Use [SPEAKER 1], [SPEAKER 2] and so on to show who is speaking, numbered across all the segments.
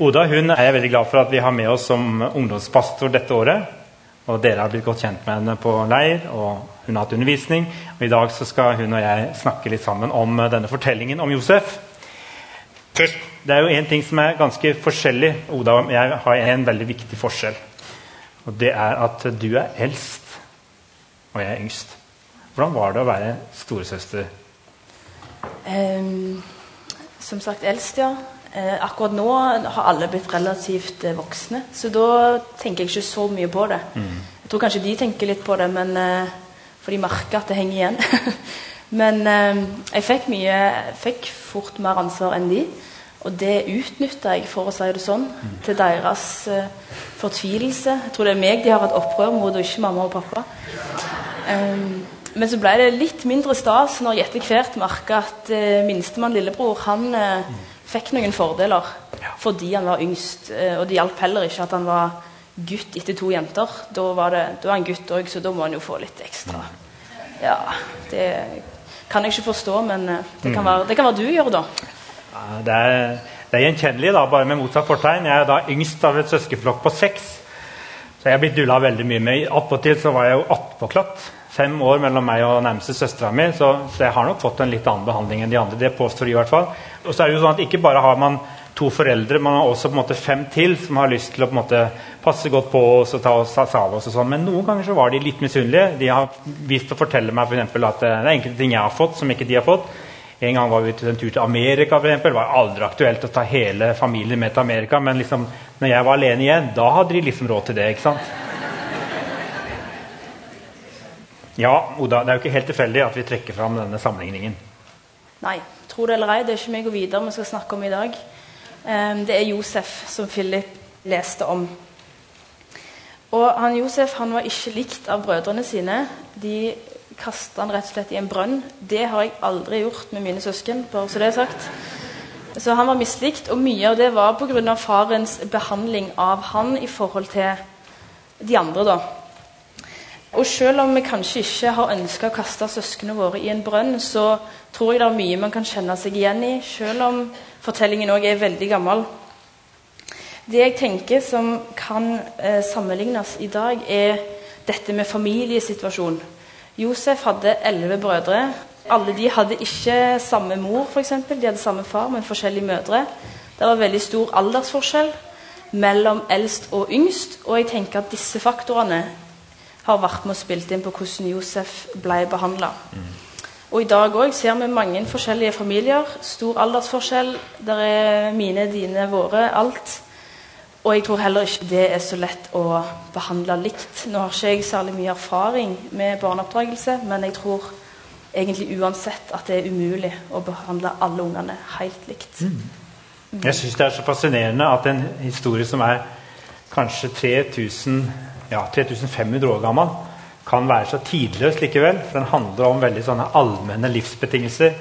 [SPEAKER 1] Oda hun er jeg veldig glad for at vi har med oss som ungdomspastor dette året. Og Dere har blitt godt kjent med henne på leir, og hun har hatt undervisning. Og I dag så skal hun og jeg snakke litt sammen om denne fortellingen om Josef. Først, Det er jo én ting som er ganske forskjellig. Oda og jeg har en veldig viktig forskjell. Og det er at du er eldst, og jeg er yngst. Hvordan var det å være storesøster?
[SPEAKER 2] Um, som sagt eldst, ja. Eh, akkurat nå har alle blitt relativt eh, voksne, så da tenker jeg ikke så mye på det.
[SPEAKER 1] Mm.
[SPEAKER 2] Jeg tror kanskje de tenker litt på det, men, eh, for de merker at det henger igjen. men eh, jeg fikk mye fikk fort mer ansvar enn de, og det utnytta jeg, for å si det sånn, til deres eh, fortvilelse. Jeg tror det er meg de har hatt opprør mot, og ikke mamma og pappa. Um, men så ble det litt mindre stas når jeg etter hvert merka at eh, minstemann lillebror han eh, fikk noen fordeler fordi han var yngst. Eh, og det hjalp heller ikke at han var gutt etter to jenter. Da var, det, da er han gutt òg, så da må han jo få litt ekstra. Ja, det kan jeg ikke forstå, men eh, det kan være, det kan være du gjør, da.
[SPEAKER 1] Ja, Det er, det er gjenkjennelig, da, bare med motsatt fortegn. Jeg er da yngst av et søskenflokk på seks. Så jeg har blitt dulla veldig mye med. Attpåtil så var jeg jo attpåklatt. Fem år mellom meg og nærmeste søstera mi, så, så jeg har nok fått en litt annen behandling enn de andre. Det påstår de i hvert fall. Og så er det jo sånn at ikke bare har man to foreldre, man har også på en måte fem til som har lyst til å på en måte passe godt på oss og ta oss av oss. og sånn. Men noen ganger så var de litt misunnelige. De har vist å fortelle meg for eksempel, at eh, det er enkelte ting jeg har fått, som ikke de har fått. En gang var vi til en tur til Amerika. For eksempel. Det var aldri aktuelt å ta hele familien med til Amerika. Men liksom, når jeg var alene igjen, da hadde de liksom råd til det. ikke sant? Ja, Oda, det er jo ikke helt tilfeldig at vi trekker fram denne sammenligningen.
[SPEAKER 2] Nei, tro det eller ei, det er ikke meg og Vidar vi skal snakke om i dag. Eh, Det er Josef som Philip leste om. Og han Josef han var ikke likt av brødrene sine. De kasta han rett og slett i en brønn. Det har jeg aldri gjort med mine søsken. bare så det er sagt. Så han var mislikt, og mye av det var pga. farens behandling av han i forhold til de andre. da. Og selv om vi kanskje ikke har ønska å kaste søsknene våre i en brønn, så tror jeg det er mye man kan kjenne seg igjen i, selv om fortellingen òg er veldig gammel. Det jeg tenker som kan eh, sammenlignes i dag, er dette med familiesituasjon. Josef hadde elleve brødre. Alle de hadde ikke samme mor, eksempel. De hadde samme far, men forskjellige mødre. Det var veldig stor aldersforskjell mellom eldst og yngst. Og jeg tenker at disse faktorene har vært med og spilt inn på hvordan Josef ble behandla. Og i dag òg ser vi mange forskjellige familier. Stor aldersforskjell. Der er mine, dine, våre. Alt. Og jeg tror heller ikke det er så lett å behandle likt. Nå har ikke jeg særlig mye erfaring med barneoppdragelse, men jeg tror egentlig uansett at det er umulig å behandle alle ungene helt likt.
[SPEAKER 1] Jeg syns det er så fascinerende at en historie som er kanskje 3000, ja, 3500 år gammel, kan være så tidløs likevel. For den handler om veldig sånne allmenne livsbetingelser.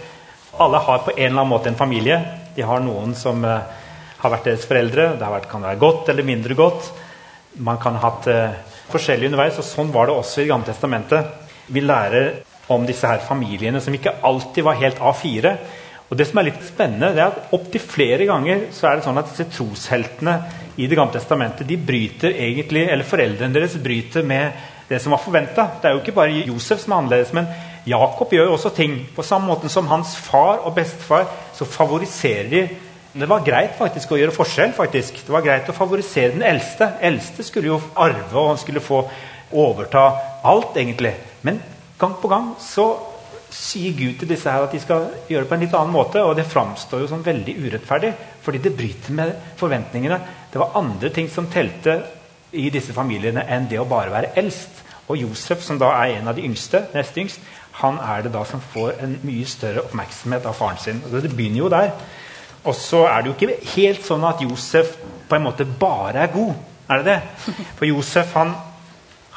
[SPEAKER 1] Alle har på en eller annen måte en familie. De har noen som eh, har vært deres foreldre. Det vært, kan være godt eller mindre godt. Man kan ha hatt eh, forskjellig underveis, og sånn var det også i Gamle Testamentet. Vi lærer om disse her familiene som ikke alltid var helt A4. Og det som er litt spennende, det er at opptil flere ganger så er det sånn at disse trosheltene i Det gamle testamentet de bryter egentlig, eller foreldrene deres bryter med det som var forventa. Det er jo ikke bare Josef som er annerledes, men Jakob gjør jo også ting. På samme måte som hans far og bestefar, så favoriserer de Det var greit faktisk å gjøre forskjell. faktisk. Det var greit å favorisere den eldste. Eldste skulle jo arve, og han skulle få overta alt, egentlig. Men gang på gang så sier Gud til disse her at de skal gjøre det på en litt annen måte. Og det framstår jo som veldig urettferdig, fordi det bryter med forventningene. Det var andre ting som telte i disse familiene enn det å bare være eldst. Og Josef, som da er en av de yngste, nest yngst, han er det da som får en mye større oppmerksomhet av faren sin. Og det begynner jo der. Og så er det jo ikke helt sånn at Josef på en måte bare er god. Er det det? For Josef han,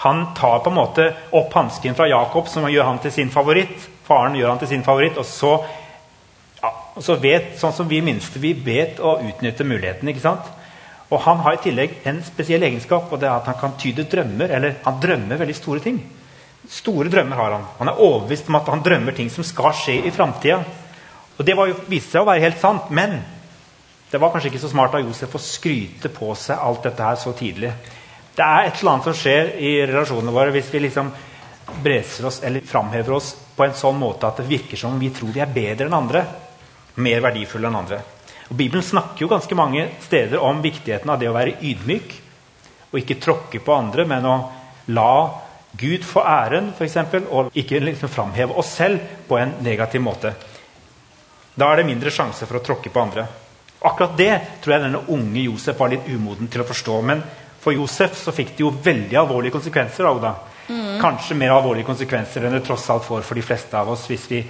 [SPEAKER 1] han tar på en måte opp hansken fra Jakob, som gjør han til sin favoritt. Faren gjør han til sin favoritt, og så, ja, og så vet, sånn som vi minste, vi vet å utnytte muligheten. ikke sant? Og han har i tillegg en spesiell egenskap, og det er at han kan tyde drømmer. Eller han drømmer veldig store ting. Store drømmer har han. Han er overbevist om at han drømmer ting som skal skje i framtida. Og det jo, viste seg å være helt sant, men det var kanskje ikke så smart av Josef å skryte på seg alt dette her så tidlig. Det er et eller annet som skjer i relasjonene våre hvis vi liksom breser oss eller framhever oss på en sånn måte at det virker som om vi tror vi er bedre enn andre. Mer verdifulle enn andre. Og Bibelen snakker jo ganske mange steder om viktigheten av det å være ydmyk. Og ikke tråkke på andre, men å la Gud få æren, f.eks. Og ikke liksom framheve oss selv på en negativ måte. Da er det mindre sjanse for å tråkke på andre. Akkurat det tror jeg denne unge Josef var litt umoden til å forstå. Men for Josef så fikk det jo veldig alvorlige konsekvenser. Auda. Mm. Kanskje mer alvorlige konsekvenser enn det tross alt får for de fleste av oss hvis vi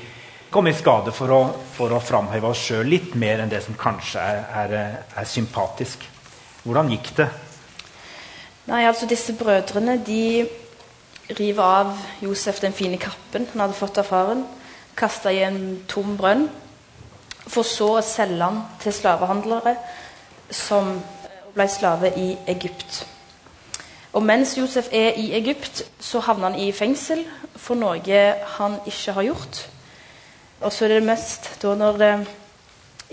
[SPEAKER 1] kommer i skade for å, for å framheve oss sjøl litt mer enn det som kanskje er, er, er, sympatisk. Hvordan gikk det?
[SPEAKER 2] Nei, altså Disse brødrene de river av Josef den fine kappen han hadde fått av faren. Kasta i en tom brønn. For så å selge han til slavehandlere som ble slave i Egypt. Og mens Josef er i Egypt, så havner han i fengsel for noe han ikke har gjort. Og så er det mest da når det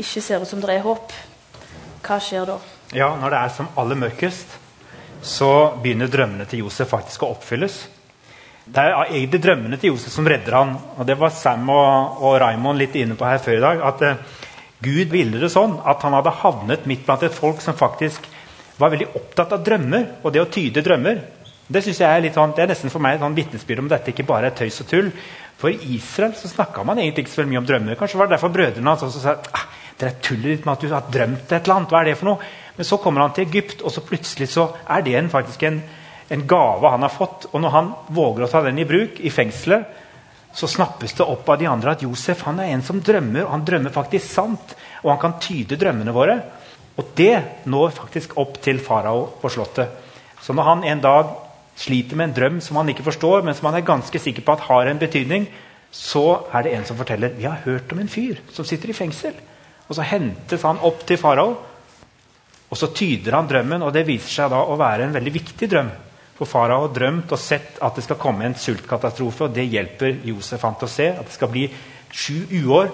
[SPEAKER 2] ikke ser ut som det er håp. Hva skjer da?
[SPEAKER 1] Ja, Når det er som aller mørkest, så begynner drømmene til Josef faktisk å oppfylles. Det er egentlig drømmene til Josef som redder han. Og det var Sam og, og Raymond litt inne på her før i dag. At uh, Gud ville det sånn at han hadde havnet midt blant et folk som faktisk var veldig opptatt av drømmer og det å tyde drømmer. Det synes jeg er litt sånn, det er nesten for meg et sånn vitnesbyrd om dette ikke bare er tøys og tull, for i Israel så snakka man egentlig ikke så mye om drømmer. Kanskje var det derfor brødrene hans også sa ah, dere tuller litt med at du har drømt et eller annet. Hva er det for noe? Men så kommer han til Egypt, og så plutselig så er det en, faktisk en, en gave han har fått. Og når han våger å ta den i bruk i fengselet, så snappes det opp av de andre at Josef han er en som drømmer, og han drømmer faktisk sant. Og han kan tyde drømmene våre. Og det når faktisk opp til farao på slottet. Så når han en dag sliter med en drøm som han ikke forstår, men som han er ganske sikker på at har en betydning, så er det en som forteller vi har hørt om en fyr som sitter i fengsel. Og Så hentes han opp til farao, og så tyder han drømmen. og Det viser seg da å være en veldig viktig drøm. For farao har drømt og sett at det skal komme en sultkatastrofe. og Det hjelper Josef han til å se. At det skal bli sju uår,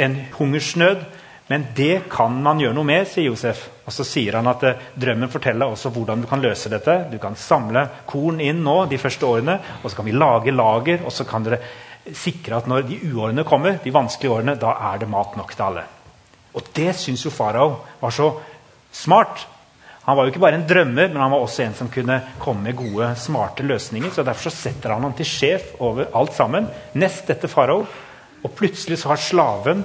[SPEAKER 1] en hungersnød men det kan man gjøre noe med, sier Josef. Og så sier han at eh, drømmen forteller også hvordan du kan løse dette. Du kan samle korn inn nå de første årene, og så kan vi lage lager. Og så kan dere sikre at når de uårene kommer, de vanskelige årene, da er det mat nok til alle. Og det syns jo farao var så smart. Han var jo ikke bare en drømmer, men han var også en som kunne komme med gode, smarte løsninger. så Derfor så setter han ham til sjef over alt sammen, nest etter farao. Og plutselig så har slaven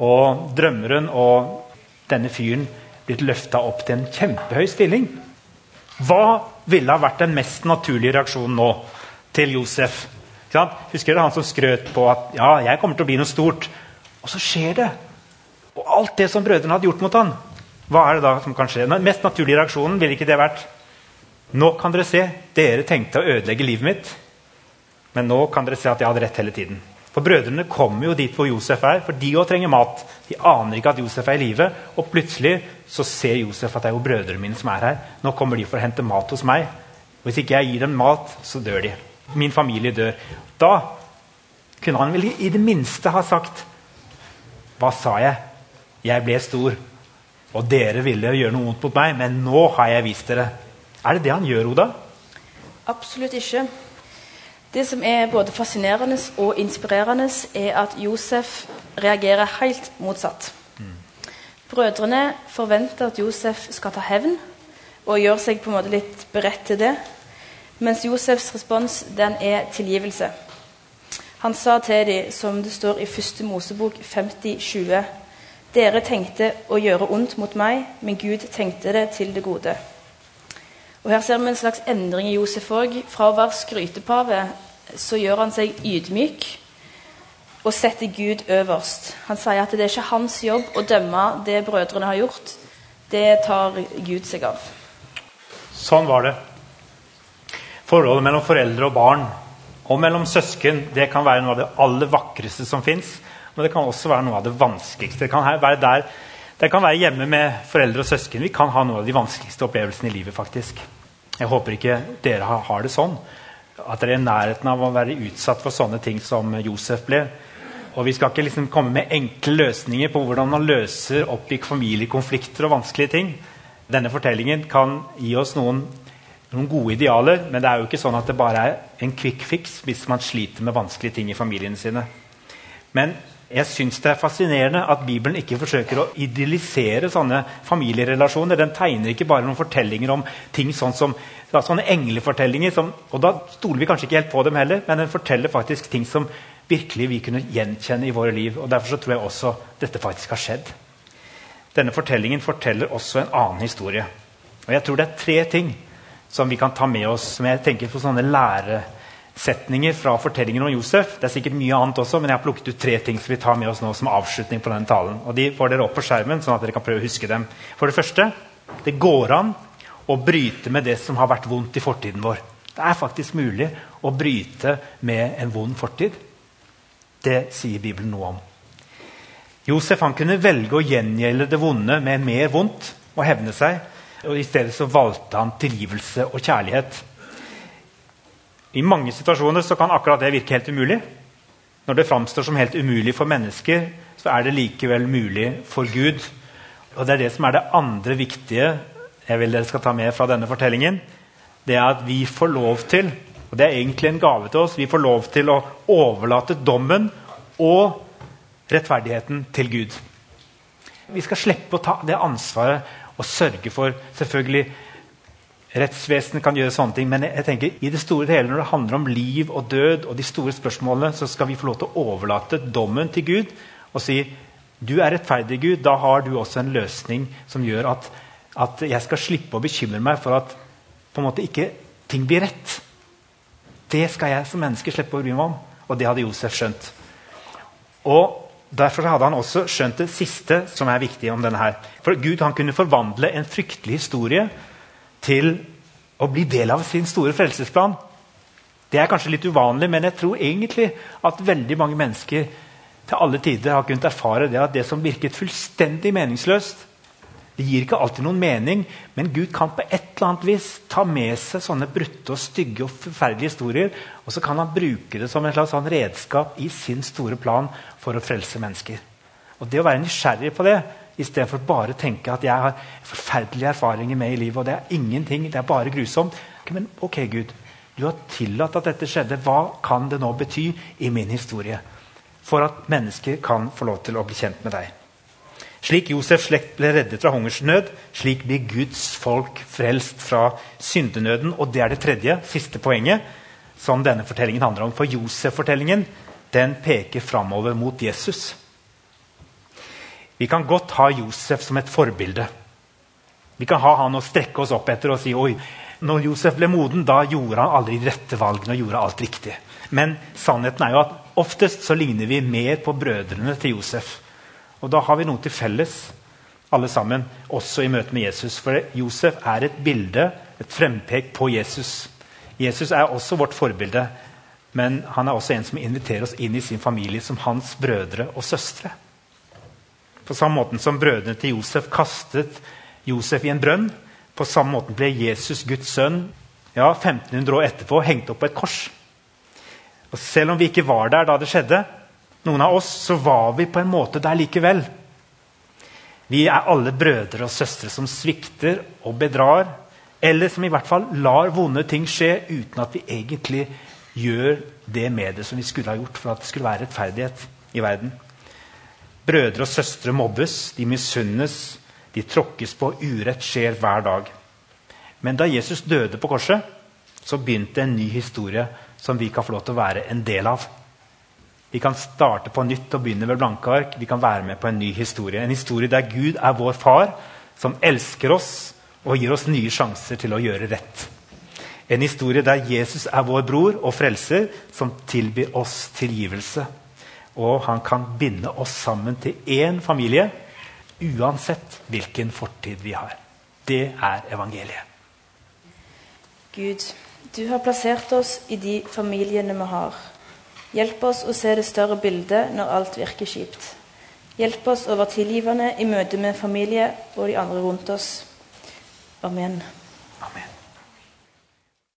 [SPEAKER 1] og drømmeren og denne fyren blitt løfta opp til en kjempehøy stilling. Hva ville ha vært den mest naturlige reaksjonen nå til Josef? Husker dere han som skrøt på at ja, jeg kommer til å bli noe stort? Og så skjer det. Og alt det som brødrene hadde gjort mot han, hva er det da som kan skje? Den mest naturlige reaksjonen ville ikke det vært Nå kan dere se, dere tenkte å ødelegge livet mitt, men nå kan dere se at jeg hadde rett hele tiden. For brødrene kommer jo dit hvor Josef er, for de òg trenger mat. De aner ikke at Josef er i live, og plutselig så ser Josef at det er jo brødrene mine som er her. Nå kommer de for å hente mat hos meg. Og hvis ikke jeg gir dem mat, så dør de. Min familie dør. Da kunne han vel i det minste ha sagt Hva sa jeg? Jeg ble stor, og dere ville gjøre noe vondt mot meg, men nå har jeg vist dere. Er det det han gjør, Oda?
[SPEAKER 2] Absolutt ikke. Det som er både fascinerende og inspirerende, er at Josef reagerer helt motsatt. Brødrene forventer at Josef skal ta hevn, og gjør seg på en måte litt beredt til det. Mens Josefs respons den er tilgivelse. Han sa til dem, som det står i 1. Mosebok 50-20, Dere tenkte å gjøre ondt mot meg, men Gud tenkte det til det gode. Og Her ser vi en slags endring i Josef òg. Fra å være skrytepave så gjør han seg ydmyk og setter Gud øverst. Han sier at det er ikke hans jobb å dømme det brødrene har gjort. Det tar Gud seg av.
[SPEAKER 1] Sånn var det. Forholdet mellom foreldre og barn og mellom søsken det kan være noe av det aller vakreste som fins. Men det kan også være noe av det vanskeligste. Det kan være, der, det kan være hjemme med foreldre og søsken. Vi kan ha noe av de vanskeligste opplevelsene i livet. faktisk. Jeg håper ikke dere har det sånn at dere er i nærheten av å være utsatt for sånne ting som Josef ble. Og vi skal ikke liksom komme med enkle løsninger på hvordan man løser opp i familiekonflikter og vanskelige ting. Denne fortellingen kan gi oss noen, noen, gode idealer, men det er jo ikke sånn at det bare er en quick fix hvis man sliter med vanskelige ting i familiene sine. Men jeg syns det er fascinerende at Bibelen ikke forsøker å idealisere sånne familierelasjoner. Den tegner ikke bare noen fortellinger om ting sånn som da, sånne englefortellinger. Som, og da stoler vi kanskje ikke helt på dem heller, men den forteller faktisk ting som virkelig vi kunne gjenkjenne i våre liv. og Derfor så tror jeg også dette faktisk har skjedd. Denne fortellingen forteller også en annen historie. Og jeg tror det er tre ting som vi kan ta med oss som jeg tenker på sånne læresetninger fra fortellingen om Josef. Det er sikkert mye annet også, men jeg har plukket ut tre ting som vi tar med oss nå som avslutning på denne talen. Og De får dere opp på skjermen, sånn at dere kan prøve å huske dem. For det første, det går an å bryte med det som har vært vondt i fortiden vår. Det er faktisk mulig å bryte med en vond fortid. Det sier Bibelen noe om. Josef han kunne velge å gjengjelde det vonde med mer vondt og hevne seg. og I stedet så valgte han tilgivelse og kjærlighet. I mange situasjoner så kan akkurat det virke helt umulig. Når det framstår som helt umulig for mennesker, så er det likevel mulig for Gud. Og Det er det som er det andre viktige jeg vil dere skal ta med fra denne fortellingen. Det er at vi får lov til og det er egentlig en gave til oss. Vi får lov til å overlate dommen og rettferdigheten til Gud. Vi skal slippe å ta det ansvaret og sørge for selvfølgelig Rettsvesenet kan gjøre sånne ting, men jeg tenker i det store hele når det handler om liv og død, og de store spørsmålene, så skal vi få lov til å overlate dommen til Gud og si du er rettferdig, Gud. Da har du også en løsning som gjør at, at jeg skal slippe å bekymre meg for at på en måte ikke ting blir rett. Det skal jeg som menneske slippe å bry meg om. Og det hadde Josef skjønt. Og Derfor hadde han også skjønt det siste som er viktig om denne. her. For Gud kunne forvandle en fryktelig historie til å bli del av sin store frelsesplan. Det er kanskje litt uvanlig, men jeg tror egentlig at veldig mange mennesker til alle tider har kunnet erfare det at det som virket fullstendig meningsløst, det gir ikke alltid noen mening, men Gud kan på et eller annet vis ta med seg sånne brutte og stygge og forferdelige historier, og så kan han bruke det som en slags sånn redskap i sin store plan for å frelse mennesker. Og Det å være nysgjerrig på det istedenfor bare å tenke at jeg har forferdelige erfaringer med i livet, og det er ingenting, det er bare grusomt. Okay, men ok, Gud, du har tillatt at dette skjedde. Hva kan det nå bety i min historie? For at mennesker kan få lov til å bli kjent med deg. Slik Josefs slekt ble reddet fra hungersnød, slik blir Guds folk frelst fra syndenøden. Og det er det tredje, siste poenget, som denne fortellingen handler om. For Josef-fortellingen den peker framover mot Jesus. Vi kan godt ha Josef som et forbilde. Vi kan ha han å strekke oss opp etter og si oi, når Josef ble moden, da gjorde han aldri de rette valgene og gjorde alt riktig. Men sannheten er jo at oftest så ligner vi mer på brødrene til Josef. Og da har vi noe til felles, alle sammen, også i møte med Jesus. For Josef er et bilde, et frempek på Jesus. Jesus er også vårt forbilde, men han er også en som inviterer oss inn i sin familie som hans brødre og søstre. På samme måte som brødrene til Josef kastet Josef i en brønn, på samme måte ble Jesus Guds sønn ja, 1500 år etterpå hengt opp på et kors. Og Selv om vi ikke var der da det skjedde, noen av oss, så var vi på en måte der likevel. Vi er alle brødre og søstre som svikter og bedrar, eller som i hvert fall lar vonde ting skje uten at vi egentlig gjør det med det som vi skulle ha gjort for at det skulle være rettferdighet i verden. Brødre og søstre mobbes, de misunnes, de tråkkes på. Urett skjer hver dag. Men da Jesus døde på korset, så begynte en ny historie som vi kan få lov til å være en del av. Vi kan starte på nytt og begynne ved blanke ark. Vi kan være med på en ny historie. En historie der Gud er vår far, som elsker oss og gir oss nye sjanser til å gjøre rett. En historie der Jesus er vår bror og frelser, som tilbyr oss tilgivelse. Og han kan binde oss sammen til én familie, uansett hvilken fortid vi har. Det er evangeliet.
[SPEAKER 2] Gud, du har plassert oss i de familiene vi har. Hjelp oss å se det større bildet når alt virker kjipt. Hjelp oss å være tilgivende i møte med familie og de andre rundt oss. Amen.